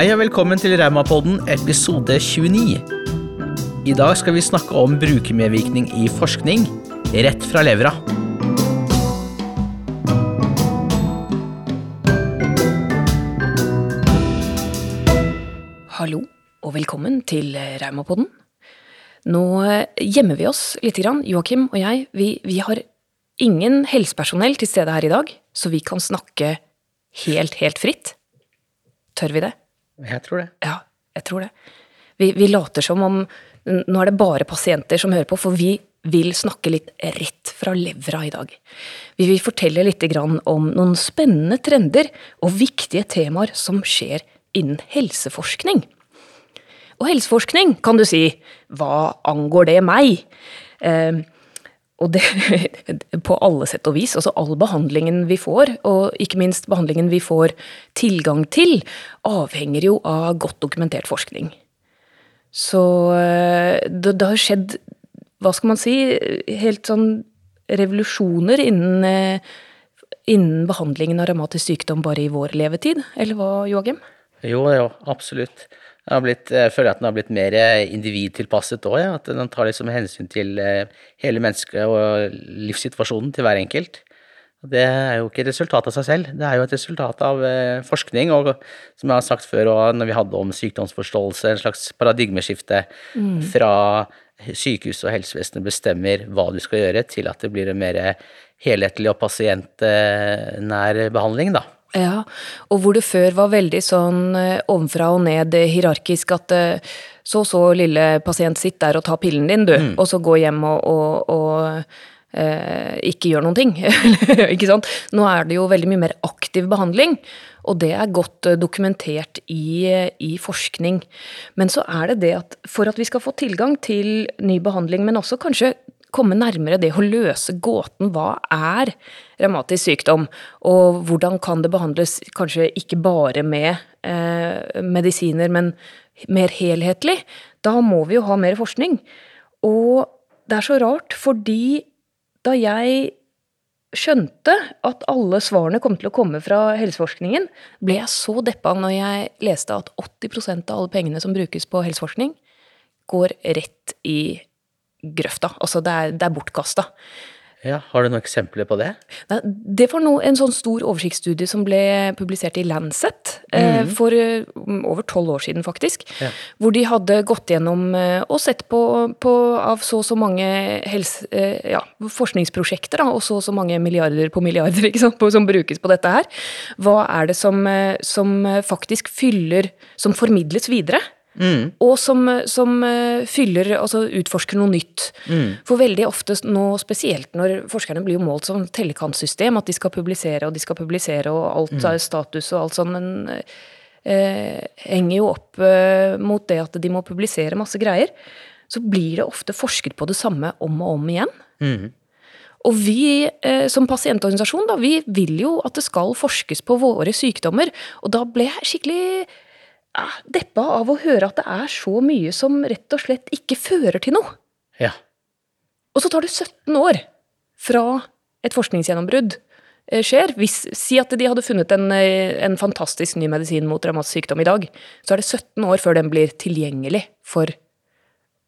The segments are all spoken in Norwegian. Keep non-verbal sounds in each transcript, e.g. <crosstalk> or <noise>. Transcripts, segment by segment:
Hei og velkommen til Raumapodden episode 29. I dag skal vi snakke om brukermedvirkning i forskning, rett fra levra. Hallo og velkommen til Raumapodden. Nå gjemmer vi oss litt. Grann. Joakim og jeg vi, vi har ingen helsepersonell til stede her i dag, så vi kan snakke helt, helt fritt. Tør vi det? Jeg tror det. Ja, jeg tror det. Vi, vi later som om nå er det bare pasienter som hører på, for vi vil snakke litt rett fra levra i dag. Vi vil fortelle litt om noen spennende trender og viktige temaer som skjer innen helseforskning. Og helseforskning, kan du si, hva angår det meg? Eh, og det på alle sett og vis. Altså all behandlingen vi får, og ikke minst behandlingen vi får tilgang til, avhenger jo av godt dokumentert forskning. Så eh, det, det har skjedd, hva skal man si, helt sånn revolusjoner innen, eh, innen behandlingen av revmatisk sykdom bare i vår levetid, eller hva, Joakim? Jo, jo, absolutt. Blitt, jeg føler at den har blitt mer individtilpasset òg. Ja. At den tar liksom hensyn til eh, hele mennesket og livssituasjonen til hver enkelt. Det er jo ikke et resultat av seg selv, det er jo et resultat av eh, forskning. Og som jeg har sagt før, og når vi hadde om sykdomsforståelse, en slags paradigmeskifte mm. fra sykehus og helsevesenet bestemmer hva du skal gjøre, til at det blir en mer helhetlig og pasientnær behandling, da. Ja, og hvor det før var veldig sånn eh, ovenfra og ned eh, hierarkisk at eh, så så lille pasient, sitt der og ta pillen din, du, mm. og så gå hjem og, og, og eh, ikke gjør noen ting. <laughs> ikke sant? Nå er det jo veldig mye mer aktiv behandling, og det er godt dokumentert i, i, forskning. Men så er det det at for at vi skal få tilgang til ny behandling, men også kanskje komme nærmere det å løse gåten. Hva er revmatisk sykdom, og hvordan kan det behandles kanskje ikke bare med eh, medisiner, men mer helhetlig, da må vi jo ha mer forskning. Og det er så rart, fordi da jeg skjønte at alle svarene kom til å komme fra helseforskningen, ble jeg så deppa når jeg leste at 80% av alle pengene som brukes på helseforskning, går rett i grøfta. Altså, det er, det er bortkasta. Ja, Har du noen eksempler på det? Det var en sånn stor oversiktsstudie som ble publisert i Lancet mm. for eh, over tolv år siden, faktisk. Ja. Hvor de hadde gått gjennom eh, og sett på, på av så og så mange helse, ja, forskningsprosjekter, da, og så og så mange milliarder på milliarder <laughs> sant, på, som brukes på dette her. Hva er det som, som faktisk fyller Som formidles videre? Mm. Og som, som, eh, fyller, altså utforsker noe nytt. Mm. For veldig ofte nå, spesielt når forskerne blir målt som tellekantsystem, at de skal publisere og de skal publisere og alt mm. er status og alt sånn, men eh, henger jo opp eh, mot det at de må publisere masse greier. Så blir det ofte forsket på det samme om og om igjen. Mm. Og vi eh, som pasientorganisasjon, da, vi vil jo at det skal forskes på våre sykdommer. Og da ble jeg skikkelig deppa av å høre at det er så mye som rett og slett ikke fører til noe. Ja. Og så tar det 17 år fra et forskningsgjennombrudd eh, skjer. Hvis, si at de hadde funnet en, eh, en fantastisk ny medisin mot revmatisk sykdom i dag. Så er det 17 år før den blir tilgjengelig for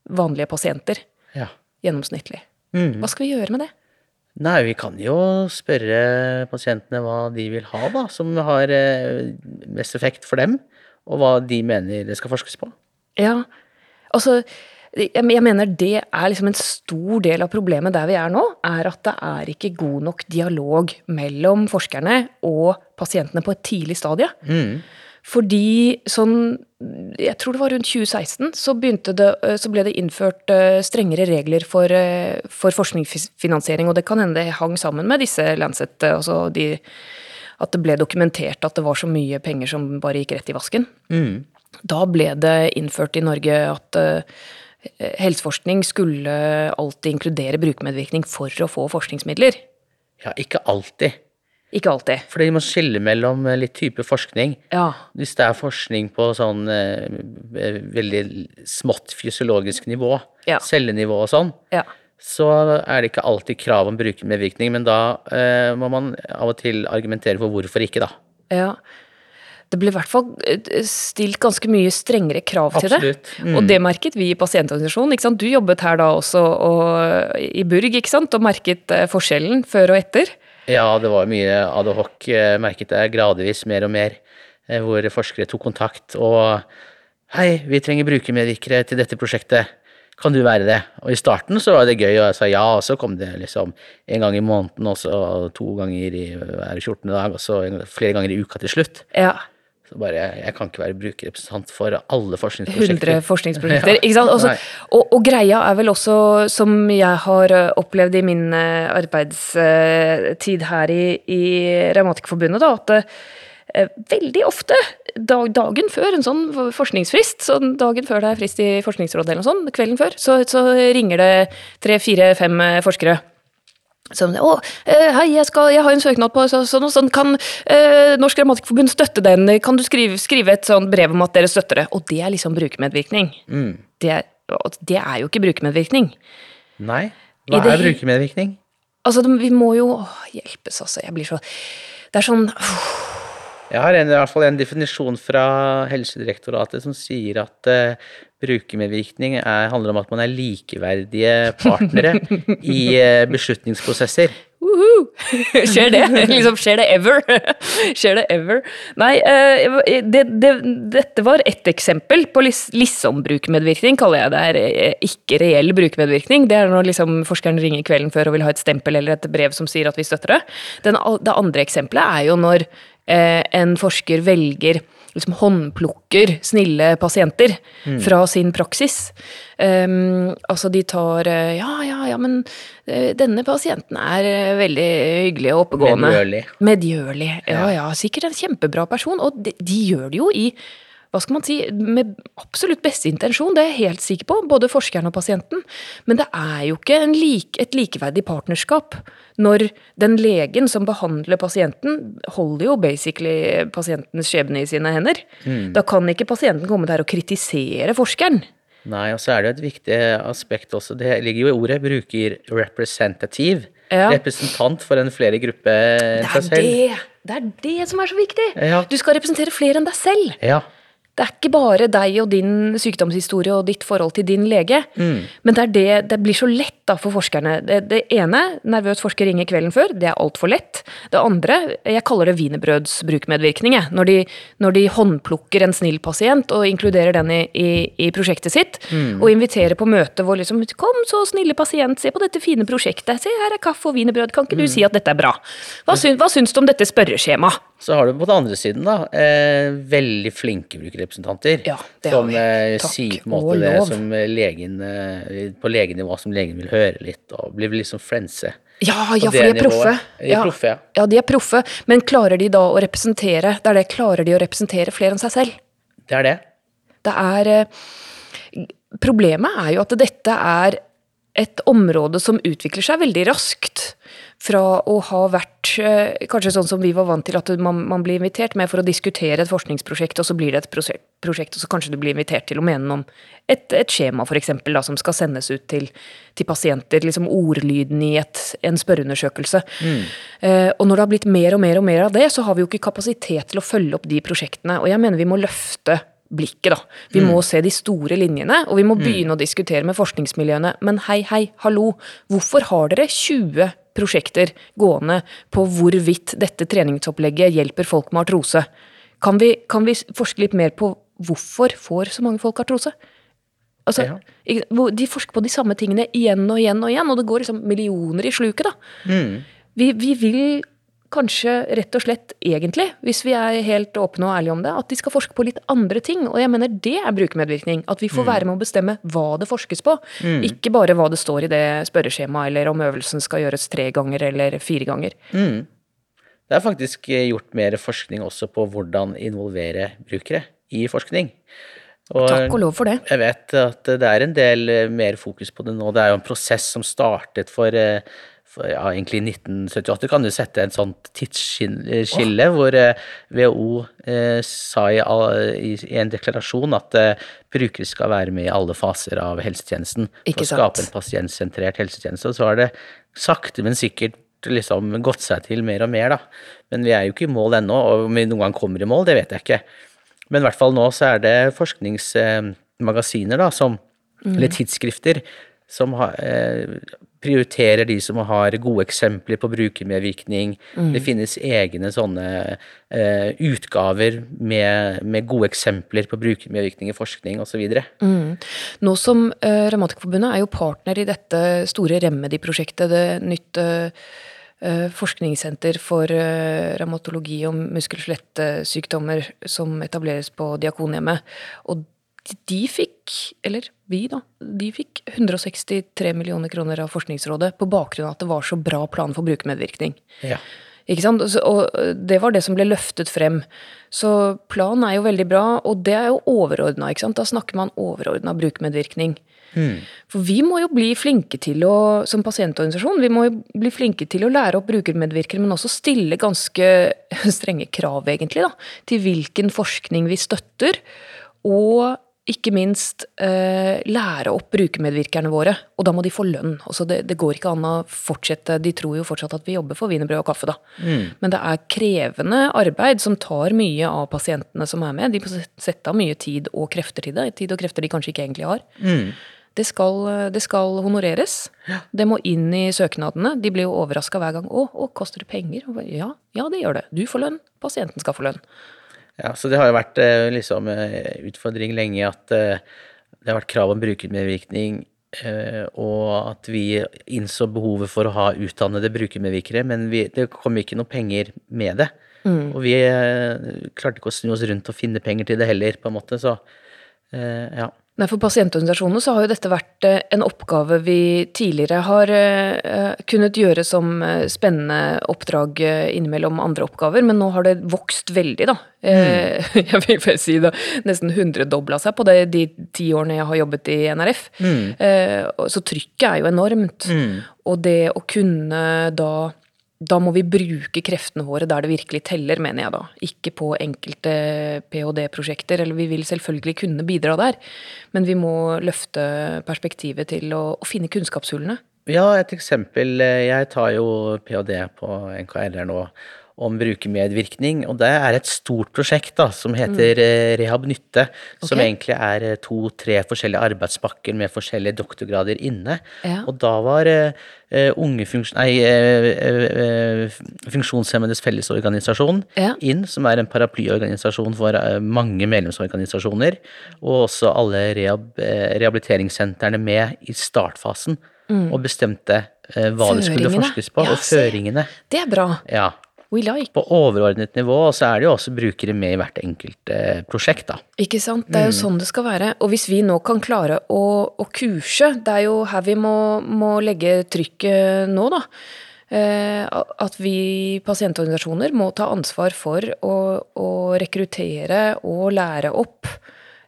vanlige pasienter. Ja. Gjennomsnittlig. Mm. Hva skal vi gjøre med det? Nei, vi kan jo spørre pasientene hva de vil ha, da, som har eh, mest effekt for dem og hva de mener det skal forskes på? Ja, altså jeg mener det er liksom en stor del av problemet der vi er nå, er at det er ikke god nok dialog mellom forskerne og pasientene på et tidlig stadie. Mm. Fordi sånn Jeg tror det var rundt 2016 så, det, så ble det innført eh, strengere regler for, eh, for, forskningsfinansiering, og det kan hende det hang sammen med disse Lancet, eh, altså de at det ble dokumentert at det var så mye penger som bare gikk rett i vasken. Mm. Da ble det innført i Norge at uh, helseforskning skulle alltid inkludere brukermedvirkning for å få forskningsmidler. Ja, ikke alltid. Ikke alltid. Fordi må skille mellom eh, litt type forskning. Ja. Hvis det er forskning på sånn uh, veldig smått fysiologisk nivå, ja. cellenivå og sånn, ja så er det ikke alltid krav om brukermedvirkning, men da eh, må man av og til argumentere for hvorfor ikke, da. Ja. det ble i hvert fall eh, stilt ganske mye strengere krav til det. Absolutt. Mm. Og det merket vi i pasientorganisasjonen. ikke sant? Du jobbet her da også og, i Burg ikke sant? og merket eh, forskjellen før og etter. Ja, det var mye ad hoc, eh, merket jeg gradvis mer og mer, hvor forskere tok kontakt og Hei, vi trenger brukermedvirkere til dette prosjektet. Kan du være det? Og i starten så var det gøy, og jeg sa ja, og så kom det liksom en gang i måneden, og så to ganger i hver 14. dag, og så flere ganger i uka til slutt. Ja, Så bare, jeg kan ikke være brukerrepresentant for alle forskningsprosjekter. 100 forskningsprosjekter. <laughs> Ja. ikke sant? Også, og, og greia er vel også, som jeg har eh, opplevd i min eh, arbeidstid her i, i Revmatikerforbundet, da, at eh, veldig ofte, dag, dagen før en sånn forskningsfrist, så dagen før det er frist i Forskningsrådet eller noe sånt, kvelden før, så, så ringer det tre, fire, fem eh, forskere. Som, å, eh, hei, jeg, skal, jeg har en søknad på så- sånn og sånn, kan eh, Norsk Grammatikkforbund støtte den? Kan du skrive, skrive et sånt brev om at dere støtter det? Og det er liksom brukermedvirkning. Mm. Det, er- det er jo ikke brukermedvirkning. Nei, hva det er brukermedvirkning? Altså, vi må jo å, hjelpes, altså. Jeg blir så Det er sånn uff, Jeg har en, i hvert fall en definisjon fra Helsedirektoratet som sier at uh, brukermedvirkning er, handler om at man er likeverdige partnere i uh, beslutningsprosesser. Woohoo! Skjer det? liksom, skjer det ever? skjer det ever? Nei, eh, det, det, dette var ett eksempel på liksom-brukermedvirkning, kaller jeg det. er eh, ikke reell brukermedvirkning. Det er når liksom forskeren ringer kvelden før og vil ha et stempel eller et brev som sier at vi støtter det. Den, det andre eksempelet er jo når eh, en forsker velger liksom håndplukker snille pasienter fra sin praksis. Um, altså de tar eh, Ja, ja, ja, men eh, denne pasienten er eh, veldig hyggelig og oppegående. Medgjørlig. Medgjørlig. Ja, ja, sikkert en kjempebra person. Og de, de gjør det jo i hva skal man si, med absolutt beste intensjon, det er jeg helt sikker på, både forskeren og pasienten. Men det er jo ikke en lik, et likeverdig partnerskap når den legen som behandler pasienten, holder jo basically pasientens skjebne i sine hender. Da kan ikke pasienten komme der og kritisere forskeren. Nei, og så er det jo et viktig aspekt også, det ligger jo i ordet, bruker representative. Ja. Representant for en flere gruppe enn seg selv. det! Det er det som er så viktig! Ja. Du skal representere flere enn deg selv. Ja. Det er ikke bare deg og din sykdomshistorie og ditt forhold til din lege. Mm. Men det, er det, det blir så lett da for forskerne. Det, det ene, nervøs forsker ringer kvelden før, det er altfor lett. Det andre, jeg kaller det wienerbrødsbrukmedvirkning. Når de, når de håndplukker en snill pasient og inkluderer den i, i, i prosjektet sitt, Mm. og inviterer på møte hvor liksom Kom, så snille pasient, se på dette fine prosjektet. Se, her er kaffe og wienerbrød. Kan ikke Mm. du si at dette er bra? Hva, syns, hva syns du om dette spørreskjemaet? Så har du på den andre siden da, eh, veldig flinke brukerrepresentanter. Ja, det har som vi. eh, Takk sier på en måte det som legen, eh, på legenivå som legen vil høre litt, og blir liksom flense. Ja, ja, for de er proffe. De er proffe, ja. ja, de er proffe. Men klarer de da å representere Det er det, klarer de å representere flere enn seg selv? Det er det. Det er eh, Problemet er jo at dette er et område som utvikler seg veldig raskt. Fra å ha vært eh, kanskje sånn som vi var vant til, at man, man blir invitert med for å diskutere et forskningsprosjekt, og så blir det et prosjekt, prosjekt og så kanskje du blir invitert til å mene om et, et skjema eksempel, som skal sendes ut til, til pasienter. liksom Ordlyden i et, en spørreundersøkelse. Eh, og når det har blitt mer og mer og mer av det, så har vi jo ikke kapasitet til å følge opp de prosjektene. Og jeg mener vi må løfte blikket, da. Vi må se de store linjene, og vi må begynne å diskutere med forskningsmiljøene. Men hei, hei, hallo, hvorfor har dere 20 prosjekter gående på hvorvidt dette treningsopplegget hjelper folk med artrose? Kan vi, kan vi forske litt mer på hvorfor får så mange folk artrose? Altså, Ja. De forsker på de samme tingene igjen og igjen og igjen, og det går liksom millioner i sluket. da. Vi, vi vil kanskje rett og slett egentlig, hvis vi er helt åpne og ærlige om det, at de skal forske på litt andre ting. Og jeg mener det er brukermedvirkning. At vi får være med å bestemme hva det forskes på. Ikke bare hva det står i det spørreskjemaet, eller om øvelsen skal gjøres tre ganger eller fire ganger. Det er faktisk eh, gjort mer forskning også på hvordan involvere brukere i forskning. Og Takk og lov for det. Jeg vet at det er en del eh, mer fokus på det nå. Det er jo en prosess som startet for, eh, for ja, egentlig i 1978. Kan du sette et sånt tidsskille hvor eh, WHO eh, sa i, i, en deklarasjon at eh, brukere skal være med i alle faser av helsetjenesten Ikke for å skape en pasientsentrert helsetjeneste. Og så har det sakte, men sikkert liksom gått seg til mer og mer, da. Men vi er jo ikke i mål ennå, og om vi noen gang kommer i mål, det vet jeg ikke. Men i hvert fall nå så er det forskningsmagasiner, da, som Eller tidsskrifter som har, eh, prioriterer de som har gode eksempler på brukermedvirkning. Mm. Det finnes egne sånne uh, utgaver med, med, gode eksempler på brukermedvirkning i forskning osv. Mm. Nå som uh, Revmatikerforbundet er jo partner i dette store Remedy-prosjektet, det nytt uh, forskningssenter for uh, revmatologi og muskel- og skjelettsykdommer som etableres på Diakonhjemmet. Og de fikk, eller vi da, de fikk 163 millioner kroner av Forskningsrådet på bakgrunn av at det var så bra plan for brukermedvirkning. Ja. Ikke sant? Og det var det som ble løftet frem. Så planen er jo veldig bra, og det er jo overordna. Da snakker man overordna brukermedvirkning. Mm. For vi må jo bli flinke til å, som pasientorganisasjon, vi må jo bli flinke til å lære opp brukermedvirkere, men også stille ganske <laughs> strenge krav, egentlig, da, til hvilken forskning vi støtter. Og ikke minst eh, lære opp brukermedvirkerne våre. Og da må de få lønn. Altså det, det, går ikke an å fortsette De tror jo fortsatt at vi jobber for wienerbrød og kaffe, da. Mm. Men det er krevende arbeid som tar mye av pasientene som er med. De må sette av mye tid og krefter til det. Tid og krefter de kanskje ikke egentlig har. Mm. Det, skal, det skal, honoreres. Ja. Det må inn i søknadene. De blir jo overraska hver gang. Å, å, koster det penger? Ja, ja, det gjør det. Du får lønn. Pasienten skal få lønn. Ja, så det har jo vært eh, liksom eh, utfordring lenge at eh, det har vært krav om brukermedvirkning, og at vi innså behovet for å ha utdannede brukermedvirkere, men vi, det kom ikke noe penger med det. Mm. Og vi klarte ikke å snu oss rundt og finne penger til det heller, på en måte, så ja. Nei, For pasientorganisasjonene så har jo dette vært eh, en oppgave vi tidligere har eh, kunnet gjøre som eh, spennende oppdrag innimellom andre oppgaver, men nå har det vokst veldig, da. Mm. <laughs> Jeg vil vel si det nesten hundredobla seg på det, de ti årene jeg har jobbet i NRF. Mm. Så trykket er jo enormt. Mm. Og det å kunne da da må vi bruke kreftene våre der det virkelig teller, mener jeg da. Ikke på enkelte ph.d.-prosjekter, eller vi vil selvfølgelig kunne bidra der. Men vi må løfte perspektivet til å, å finne kunnskapshullene. Ja, et eksempel. Jeg tar jo ph.d. på NKRR nå om brukermedvirkning. Og det er et stort prosjekt da, som heter mm. Rehab Nytte. Okay. Som egentlig er eh, to-tre forskjellige arbeidspakker med forskjellige doktorgrader inne. Ja. Og da var uh, unge funksjon, nei, Funksjonshemmedes Fellesorganisasjon ja. inn, som er en paraplyorganisasjon for mange medlemsorganisasjoner. Og også alle rehab, rehabiliteringssentrene med i startfasen. Mm. Og bestemte hva det skulle forskes på, ja, og føringene. Det er bra. Ja. Like. På overordnet nivå så er det jo også brukere med i hvert enkelt eh, prosjekt, da. Ikke sant. Det er jo mm. sånn det skal være. Og hvis vi nå kan klare å, å kurse, det er jo her vi må, må legge trykket nå, da. Eh, at vi pasientorganisasjoner må ta ansvar for å, å rekruttere og lære opp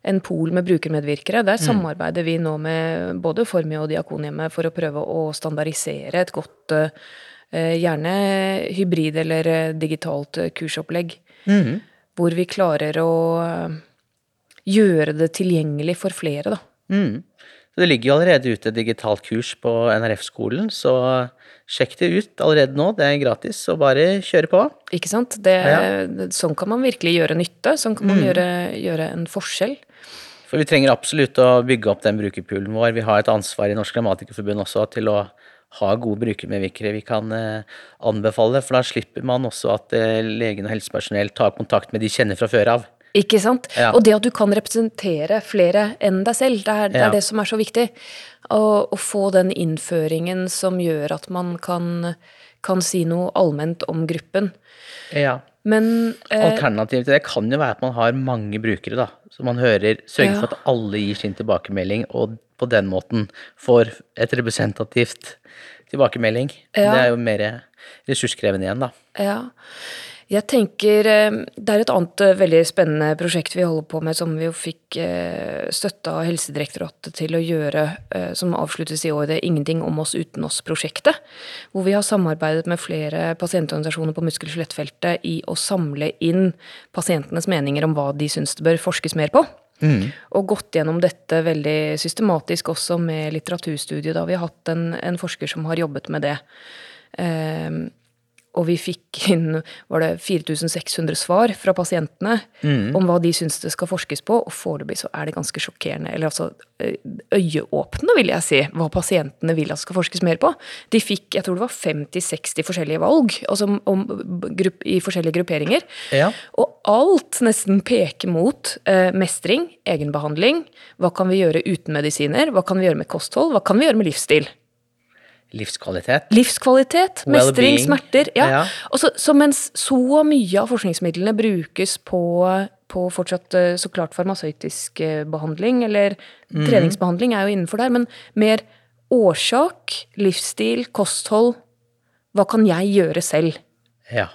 en pool med brukermedvirkere. Der mm. samarbeider vi nå med både Formie og Diakonhjemmet for å prøve å standardisere et godt uh, gjerne hybrid eller eh, digitalt eh, kursopplegg. Mm. Hvor vi klarer å gjøre det tilgjengelig for flere, da. Mm. Det ligger jo allerede ute digitalt kurs på NRF-skolen, så sjekk det ut allerede nå. Det er gratis, så bare kjøre på. Ikke sant. Det, ja. Sånn kan man virkelig gjøre nytte. Sånn kan man mm. gjøre, gjøre, en forskjell. For vi trenger absolutt å bygge opp den brukerpoolen vår. Vi har et ansvar i Norsk Grammatikerforbund også til å ha gode brukermedvirkere vi kan eh, anbefale, for da slipper man også at eh, legen og helsepersonell tar kontakt med de kjenner fra før av. Ikke sant? Ja. Og det at du kan representere flere enn deg selv, det er det, er det som er så viktig. Å få den innføringen som gjør at man kan, kan si noe allment om gruppen. Ja. Men eh, Alternativet til det kan jo være at man har mange brukere, da. Så man hører, sørger ja. for at alle gir sin tilbakemelding, og på den måten får et representativt tilbakemelding. Ja. Det er jo mer ressurskrevende igjen, da. Ja. Jeg tenker eh, Det er et annet eh, veldig spennende prosjekt vi holder på med, som vi jo fikk eh, støtte av Helsedirektoratet til å gjøre, som avsluttes i år. Det er Ingenting om oss uten oss-prosjektet. Hvor vi har samarbeidet med flere pasientorganisasjoner på muskel- og skjelettfeltet i å samle inn pasientenes meninger om hva de syns det bør forskes mer på. Mm. Og gått gjennom dette veldig systematisk også med litteraturstudiet. Da vi har hatt en, en forsker som har jobbet med det. Eh, og vi fikk inn var det 4600 svar fra pasientene Mm. om hva de syns det skal forskes på, og foreløpig så er det ganske sjokkerende, eller altså øyeåpne, øyeåpnende, vil jeg si, hva pasientene vil at skal forskes mer på. De fikk, jeg tror det var 50-60 forskjellige valg, altså om, om grupp, i forskjellige grupperinger. Ja. Og alt nesten peker mot eh, mestring, egenbehandling. Hva kan vi gjøre uten medisiner? Hva kan vi gjøre med kosthold? Hva kan vi gjøre med livsstil? Livskvalitet. Livskvalitet, mestring, smerter. Ja. Ja. Og så, så mens så mye av forskningsmidlene brukes på, på fortsatt eh, så klart farmasøytisk eh, behandling, eller mm. treningsbehandling er jo innenfor der, men mer årsak, livsstil, kosthold. Hva kan jeg gjøre selv? Ja.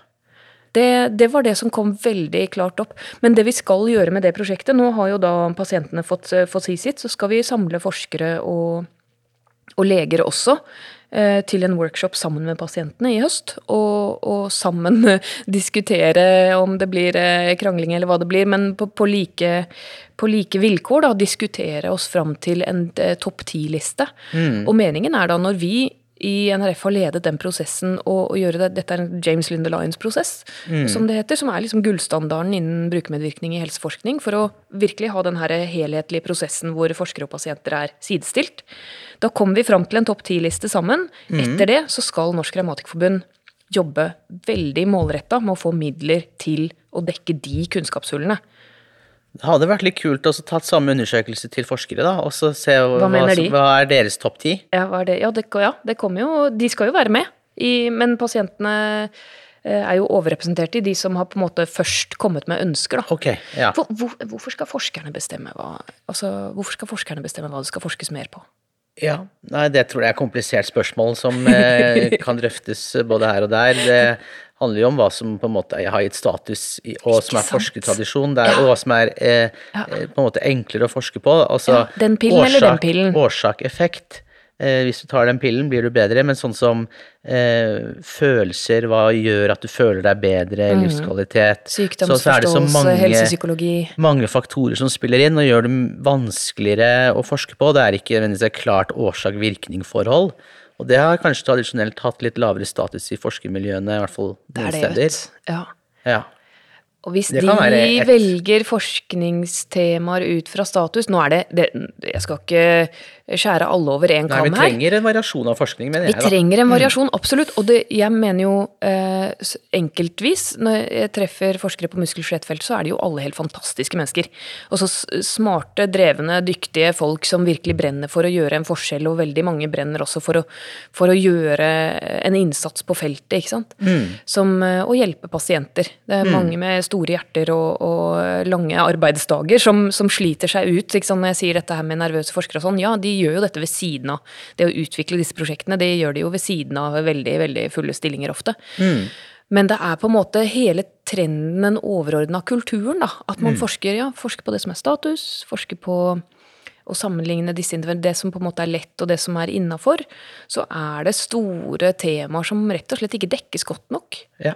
Det, det var det som kom veldig klart opp. Men det vi skal gjøre med det prosjektet Nå har jo da pasientene fått, eh, fått si sitt, så skal vi samle forskere og, og leger også til en workshop sammen med pasientene i høst. Og, og sammen eh, <laughs> diskutere om det blir eh, krangling eller hva det blir, men på, på, like, på like vilkår da, diskutere oss fram til en eh, topp ti-liste. Og meningen er da når vi i NRF har ledet den prosessen og, og gjøre det Dette er en James Linde Lyons-prosess, som det heter. Som er liksom gullstandarden innen brukermedvirkning i helseforskning. For å virkelig ha den her helhetlige prosessen hvor forskere og pasienter er sidestilt. Da kommer vi fram til en topp ti-liste sammen. Etter det så skal Norsk Revmatikerforbund jobbe veldig målretta med å få midler til å dekke de kunnskapshullene. Det hadde vært litt kult å tatt samme undersøkelse til forskere, da, og så se hva, hva, hva er deres topp ti. Ja, det? Ja, det, ja, det kommer jo De skal jo være med, i, men pasientene eh, er jo overrepresentert i de som har på en måte først kommet med ønsker, da. Okay, ja. For, hvor, hvorfor skal forskerne bestemme hva Altså, hvorfor skal forskerne bestemme hva det skal forskes mer på? Ja, nei, det tror jeg er et komplisert spørsmål som eh, <laughs> kan drøftes både her og der. Det handler jo om hva som på en måte har gitt status, i, og som er forskertradisjon, der, ja. og hva som er eh, Ja. eh, på en måte enklere å forske på. Altså, Ja, den pillen Eh, hvis du tar den pillen, blir du bedre, men sånn som eh, følelser, hva gjør at du føler deg bedre, livskvalitet så- så er det så Mm. Sykdomsforståelse, mange- helsepsykologi mange faktorer som spiller inn og gjør det vanskeligere å forske på. Det er ikke nødvendigvis et klart årsak-virkning-forhold. Og det har kanskje tradisjonelt hatt litt lavere status i forskermiljøene, i hvert fall noen er steder. Ja. Ja. Og hvis de et- velger forskningstemaer ut fra status Nå er det, det Jeg skal ikke skjære alle over én vi kam her. trenger en variasjon av forskning, mener Vi jeg. Vi trenger en variasjon, absolutt. Og det, jeg mener jo eh, enkeltvis, når jeg treffer forskere på muskel-skjelettfelt, så er de jo alle helt fantastiske mennesker. Og så smarte, drevne, dyktige folk som virkelig brenner for å gjøre en forskjell, og veldig mange brenner også for å, for å gjøre en innsats på feltet, ikke sant. Som eh, å hjelpe pasienter. Det er mange med store hjerter og, og lange arbeidsdager som, som sliter seg ut. Når jeg sier dette her med nervøse forskere og sånn, ja, de gjør jo dette ved siden av det å utvikle disse prosjektene. Det gjør de jo ved siden av veldig, veldig fulle stillinger ofte. Men det er på en måte hele trenden, den overordna kulturen, da. At man forsker, ja, forsker på det som er status, forsker på å sammenligne disse det som på en måte er lett og det som er innafor, så er det store temaer som rett og slett ikke dekkes godt nok. Ja.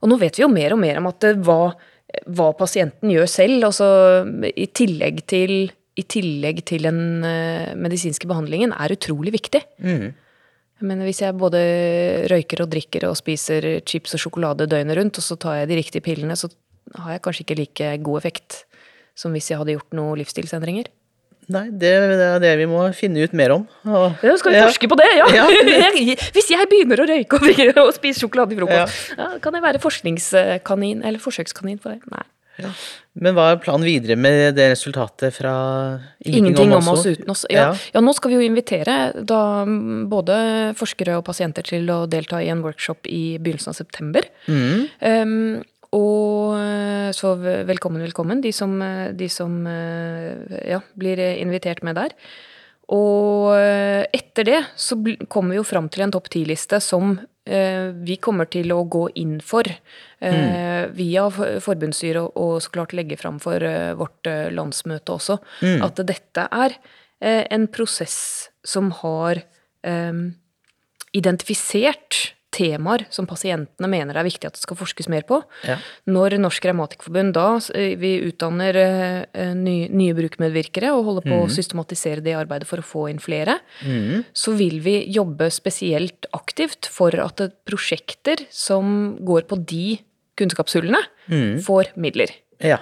Og nå vet vi jo mer og mer om at det, hva, hva pasienten gjør selv, altså i tillegg til, i tillegg til den eh, medisinske behandlingen, er utrolig viktig. Mm. Mener, Hvis jeg både røyker og drikker og spiser chips og sjokolade døgnet rundt, og så tar jeg de riktige pillene, så har jeg kanskje ikke like god effekt som hvis jeg hadde gjort noen livsstilsendringer. Nei, det, det er det vi må finne ut mer om. Og, Ja, skal vi Ja. forske på det, ja! <laughs> Ja. <laughs> Hvis jeg begynner å røyke og, og spise sjokolade i frokost, ja. kan jeg være forskningskanin eller forsøkskanin for det? Nei. Men hva er planen videre med det resultatet fra Ingenting om oss uten oss. Ja, nå skal vi jo invitere da både forskere og pasienter til å delta i en workshop i begynnelsen av september. Mm. Um, og eh, så velkommen, velkommen, de som, eh, de som eh, ja, blir invitert med der. Og etter det så kommer vi jo fram til en topp ti-liste som vi kommer til å gå inn for mm. via for- forbundsstyret og, så klart legge fram for vårt landsmøte også. At dette er en prosess som har identifisert temaer som pasientene mener er viktig at det skal forskes mer på. Ja. Når Norsk Revmatikerforbund da eh, vi utdanner eh, nye, nye brukermedvirkere og holder på å systematisere det arbeidet for å få inn flere, så vil vi jobbe spesielt aktivt for at prosjekter som går på de kunnskapshullene, får midler. Ja.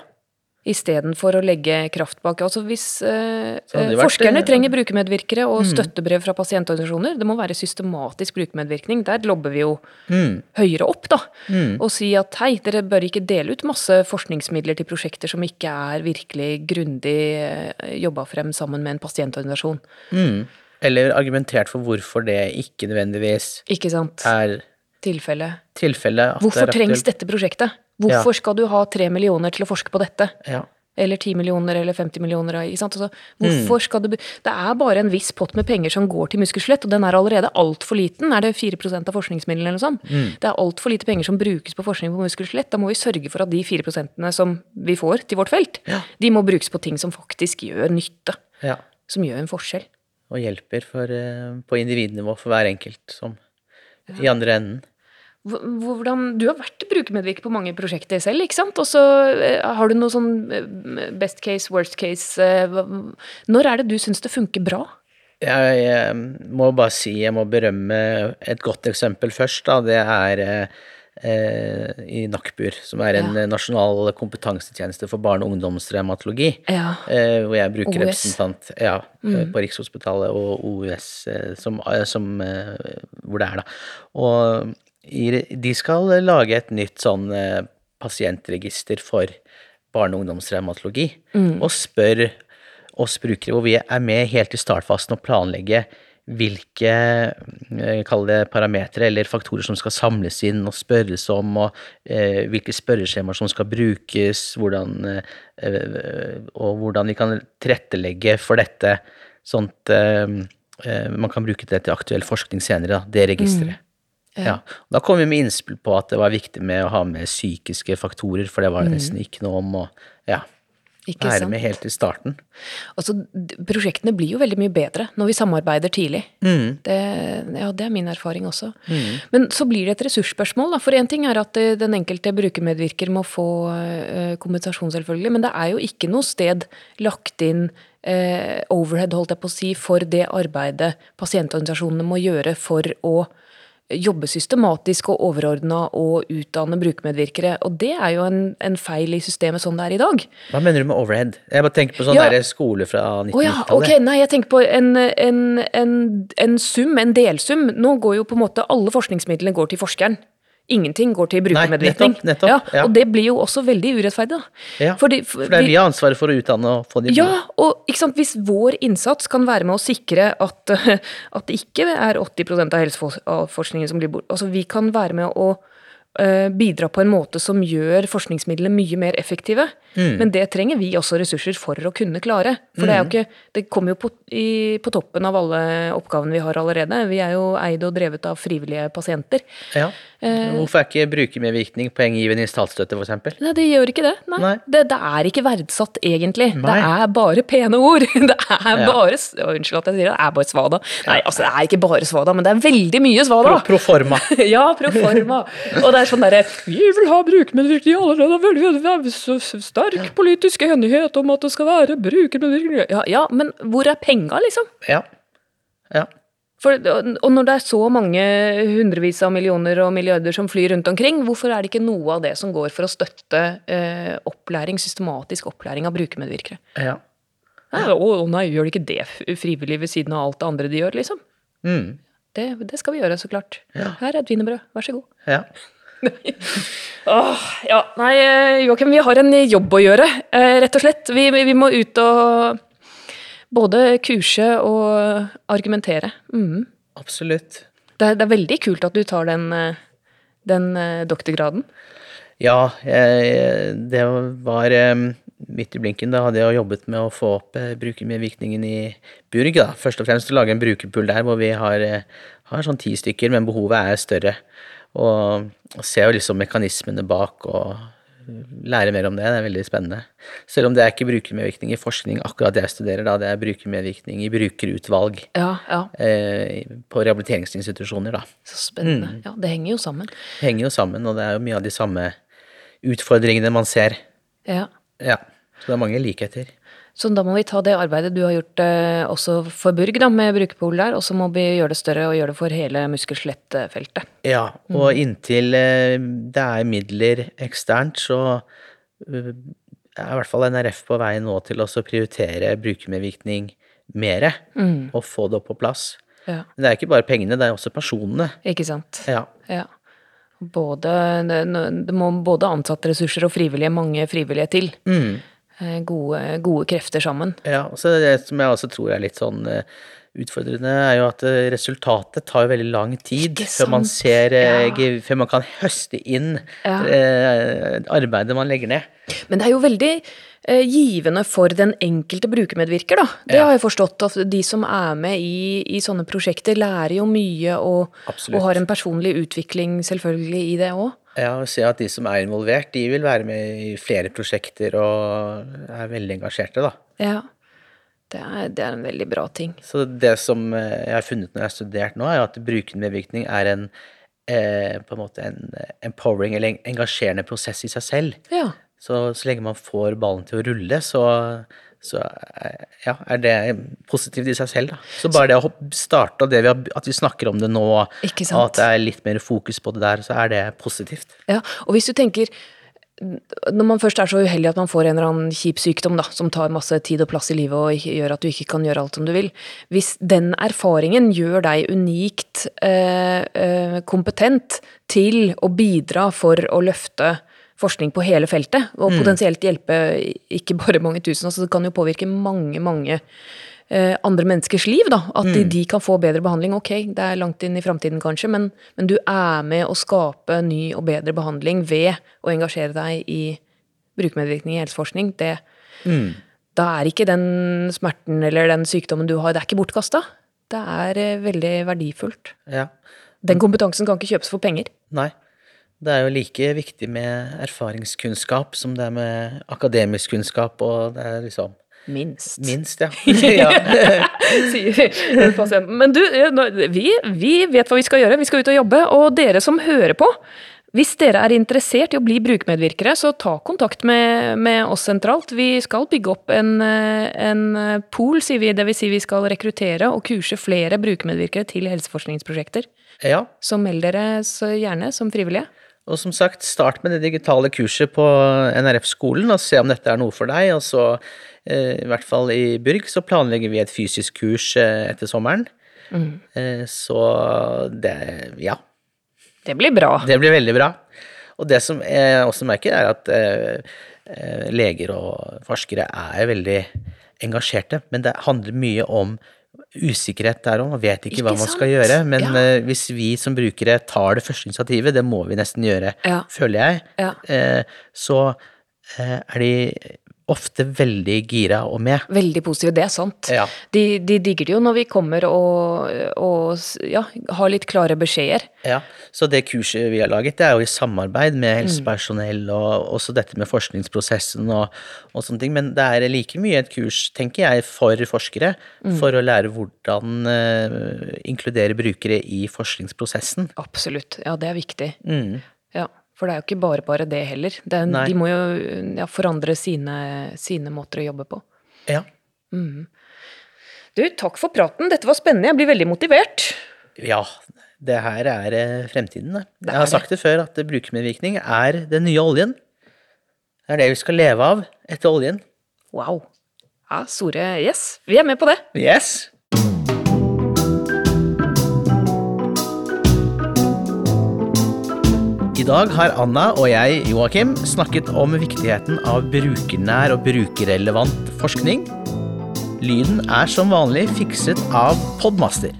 Istedenfor å legge kraft bak. Altså hvis eh, Forskerne vært, eh, trenger brukermedvirkere og støttebrev fra pasientorganisasjoner. Det må være systematisk brukermedvirkning. Der lobber vi jo høyere opp, da. Og si at hei, dere bør ikke dele ut masse forskningsmidler til prosjekter som ikke er virkelig grundig eh, jobba frem sammen med en pasientorganisasjon. Mm. Eller argumentert for hvorfor det ikke nødvendigvis Ikke sant? er Tilfelle. tilfellet. det Hvorfor trengs dette prosjektet? Hvorfor skal du ha tre millioner til å forske på dette? Ja. Eller 10 millioner eller 50 millioner. Altså, hvorfor skal det, det er bare en viss pott med penger som går til muskelskjelett, og den er allerede altfor liten. Er det 4 av forskningsmidlene eller noe sånt? Det er altfor lite penger som brukes på forskning på muskelskjelett. Da må vi sørge for at de 4% som vi får til vårt felt, de må brukes på ting som faktisk gjør nytte. ja. Som gjør en forskjell. Og hjelper for, eh, på individnivå for hver enkelt som i andre enden. Hvor- Hvordan, du har vært brukermedvirker på mange prosjekter selv, ikke sant? Og så eh, har du noe sånn eh, best case, worst case eh, Når er det du syns det funker bra? Jeg, jeg må bare si jeg må berømme et godt eksempel først. Da. Det er eh, i NAKBUR, som er en Ja. nasjonal kompetansetjeneste for barne- og ungdomsrevmatologi. Ja. Eh, hvor jeg bruker OUS. representant ja, mm. på Rikshospitalet og OUS, som, som, hvor det er, da. Og de skal lage et nytt sånn eh, pasientregister for barne- og ungdomsrevmatologi, og spør oss brukere, hvor vi er med helt i startfasen og planlegge hvilke eh, det parametere eller faktorer som skal samles inn og spørres om, og eh, hvilke spørreskjemaer som skal brukes, hvordan, eh, og hvordan vi kan tilrettelegge for dette, sånn at eh, eh, man kan bruke det til aktuell forskning senere, da, det registeret. Ja. Da kom vi med innspill på at det var viktig med å ha med psykiske faktorer, for det var det nesten ikke noe om, og ja, Ikke være sant? med helt i starten. Altså, prosjektene blir jo veldig mye bedre når vi samarbeider tidlig. Mm. Det, ja, det er min erfaring også. Men så blir det et ressursspørsmål. Da. For én ting er at eh, den enkelte brukermedvirker må få eh, kompensasjon, selvfølgelig. Men det er jo ikke noe sted lagt inn eh, overhead, holdt jeg på å si, for det arbeidet pasientorganisasjonene må gjøre for å jobbe systematisk og overordna og utdanne brukermedvirkere. Og det er jo en, en feil i systemet sånn det er i dag. Hva mener du med overhead? Jeg bare tenker på sånn Ja. skole fra Å ja, 1990-tallet. ok. Nei, jeg tenker på en, en, en, en sum, en delsum. Nå går jo på en måte alle forskningsmidlene går til forskeren. Ingenting går til brukermedvirkning. nettopp, nettopp, ja, ja. Og det blir jo også veldig urettferdig. Ja, Fordi, For det er vi har ansvaret for å utdanne og få de ja, og sant, hvis vår innsats kan være med å sikre at, <laughs> at det ikke er 80% av helseforskningen som blir bort Altså, vi kan være med å eh, bidra på en måte som gjør forskningsmidlene mye mer effektive. Men det trenger vi også ressurser for å kunne klare. For det er jo ikke Det kommer jo på, i, på toppen av alle oppgavene vi har allerede. Vi er jo eid og drevet av frivillige pasienter. Ja. Eh. Hvorfor er ikke brukermedvirkning poenggivende i statsstøtte, eksempel? Nei, det gjør ikke det. Nei. Nei. Det, det er ikke verdsatt, egentlig. Nei. Det er bare pene ord. <laughs> Det er Ja. bare å, Unnskyld at jeg sier det, det er bare svada. Nei, altså, det er ikke bare svada, men det er veldig mye svada. Pro, pro <laughs> ja, proforma. Og det er sånn derre Vi vil ha brukermedvirkning allerede. Er er så så sterk politisk enighet om at det skal være brukermedvirkning. Ja, ja, men hvor er penga, liksom? Ja. Ja. For, og når det er så mange hundrevis av millioner og milliarder som flyr rundt omkring, hvorfor er det ikke noe av det som går for å støtte eh, opplæring, systematisk opplæring av brukermedvirkere? ja. Nei, Å å nei, gjør de ikke det frivillig ved siden av alt det andre de gjør, liksom? Mm. Det, det skal vi gjøre, så klart. Her er et wienerbrød, vær så god. ja. <laughs> Åh, ja, nei, eh, Joakim, vi har en jobb å gjøre, eh, rett og slett. Vi, vi må ut og både kurse og argumentere. Mm. Absolutt. Det, er- det er veldig kult at du tar den, eh, den eh, doktorgraden. Ja, jeg, det var midt i blinken. Da hadde jeg jobbet med å få opp eh, brukermedvirkningen i Burg. Da. Først og fremst å lage en brukerpool der hvor vi har, eh, har sånn ti stykker, men behovet er større. Og, og ser jo liksom mekanismene bak og lære mer om det. Det er veldig spennende. Selv om det er ikke brukermedvirkning i forskning akkurat det jeg studerer, da. Det er brukermedvirkning i brukerutvalg Ja, ja. eh, på rehabiliteringsinstitusjoner, da. Så spennende. Ja, det henger jo sammen. Det henger jo sammen, og det er jo mye av de samme utfordringene man ser. Ja. Ja. Så det er mange likheter. Så da må vi ta det arbeidet du har gjort eh, også for Burg, da, med brukerpool der, og så må vi gjøre det større og gjøre det for hele muskel-skjelett-feltet. Ja, og inntil eh, det er midler eksternt, så eh, er i hvert fall NRF på vei nå til å prioritere brukermedvirkning mere, og få det opp på plass. Ja. Men det er ikke bare pengene, det er også personene. Ikke sant? Ja. Ja. Både, det, det må både ansatte ressurser og frivillige, mange frivillige til. Eh, Gode, gode krefter sammen. Ja, og så det som jeg også tror er litt sånn eh, utfordrende, er jo at eh, resultatet tar veldig lang tid før man ser eh, Ja. Før man kan høste inn Ja. eh, arbeidet man legger ned. Men det er jo veldig eh, givende for den enkelte brukermedvirker, da. Det Ja. har jeg forstått, at de som er med i, i sånne prosjekter, lærer jo mye og, og har en personlig utvikling selvfølgelig i det òg. Ja, og se at de som er involvert, de vil være med i flere prosjekter og er veldig engasjerte, da. Ja. Det er, det er en veldig bra ting. Så det som eh, jeg har funnet når jeg har studert nå, er at at brukermedvirkning er en eh, på en måte en eh, empowering eller en engasjerende prosess i seg selv. Ja. Så så lenge man får ballen til å rulle, så, så eh, ja, er det positivt i seg selv. Da. Så bare det å starte og det vi har, at vi snakker om det nå, og at det er litt mer fokus på det der, så er det positivt. Ja, og hvis du tenker når man først er så uheldig at man får en eller annen kjip sykdom da, som tar masse tid og plass i livet og gjør at du ikke kan gjøre alt som du vil Hvis den erfaringen gjør deg unikt eh, eh, kompetent til å bidra for å løfte forskning på hele feltet, og potensielt hjelpe ikke bare mange tusen, altså det kan jo påvirke mange, mange eh, andre menneskers liv, da. At de, de kan få bedre behandling. Ok, det er langt inn i framtiden kanskje, men, men du er med å skape ny og bedre behandling ved å engasjere deg i brukermedvirkning i helseforskning. Det, Da er ikke den smerten eller den sykdommen du har, det er ikke bortkasta. Det er eh, veldig verdifullt. Ja. Den kompetansen kan ikke kjøpes for penger. Nei. Det er jo like viktig med erfaringskunnskap som det er med akademisk kunnskap, og det er liksom Minst. minst, ja. <laughs> ja. <laughs> sier pasienten. Men du, vi, vi vet hva vi skal gjøre. Vi skal ut og jobbe. Og dere som hører på, hvis dere er interessert i å bli brukermedvirkere, så ta kontakt med, med oss sentralt. Vi skal bygge opp en, en pool, sier vi. Vil si vi skal rekruttere og kurse flere brukermedvirkere til helseforskningsprosjekter. ja. Så meld dere så gjerne som frivillige. Og som sagt, start med det digitale kurset på NRF-skolen og se om dette er noe for deg. Og så, eh, i hvert fall i Byrg, så planlegger vi et fysisk kurs eh, etter sommeren. Eh, så det Ja. Det blir bra. Det blir veldig bra. Og det som jeg også merker, er at leger og forskere er veldig engasjerte, men det handler mye om usikkerhet der òg. Man vet ikke, hva man man skal gjøre. Men Ja. eh, hvis vi som brukere tar det første initiativet, det må vi nesten gjøre, Ja. føler jeg, Ja. eh, så eh, er de ofte veldig gira og med. Veldig positive, det er sant. Ja. De, de digger det jo når vi kommer og, og ja, har litt klare beskjeder. Ja, så det kurset vi har laget, det er jo i samarbeid Mm. med helsepersonell og også dette med forskningsprosessen og, og sånne ting, men det er like mye et kurs, tenker jeg, for forskere, Mm. for å lære hvordan uh, inkludere brukere i forskningsprosessen. Absolutt. Ja, det er viktig. Mm. For det er jo ikke bare bare det heller. Det er, de må jo ja, forandre sine, sine måter å jobbe på. Ja. Du, takk for praten. Dette var spennende. Jeg blir veldig motivert. ja, det her er eh, fremtiden. Det. Det Jeg har sagt det før, at brukermedvirkning er den nye oljen. Det er det vi skal leve av etter oljen. Wow. Ja, Store Yes, vi er med på det. Yes! Dag har Anna og jeg, Joakim, snakket om viktigheten av brukernær og brukerrelevant forskning. Lyden er som vanlig fikset av Podmaster.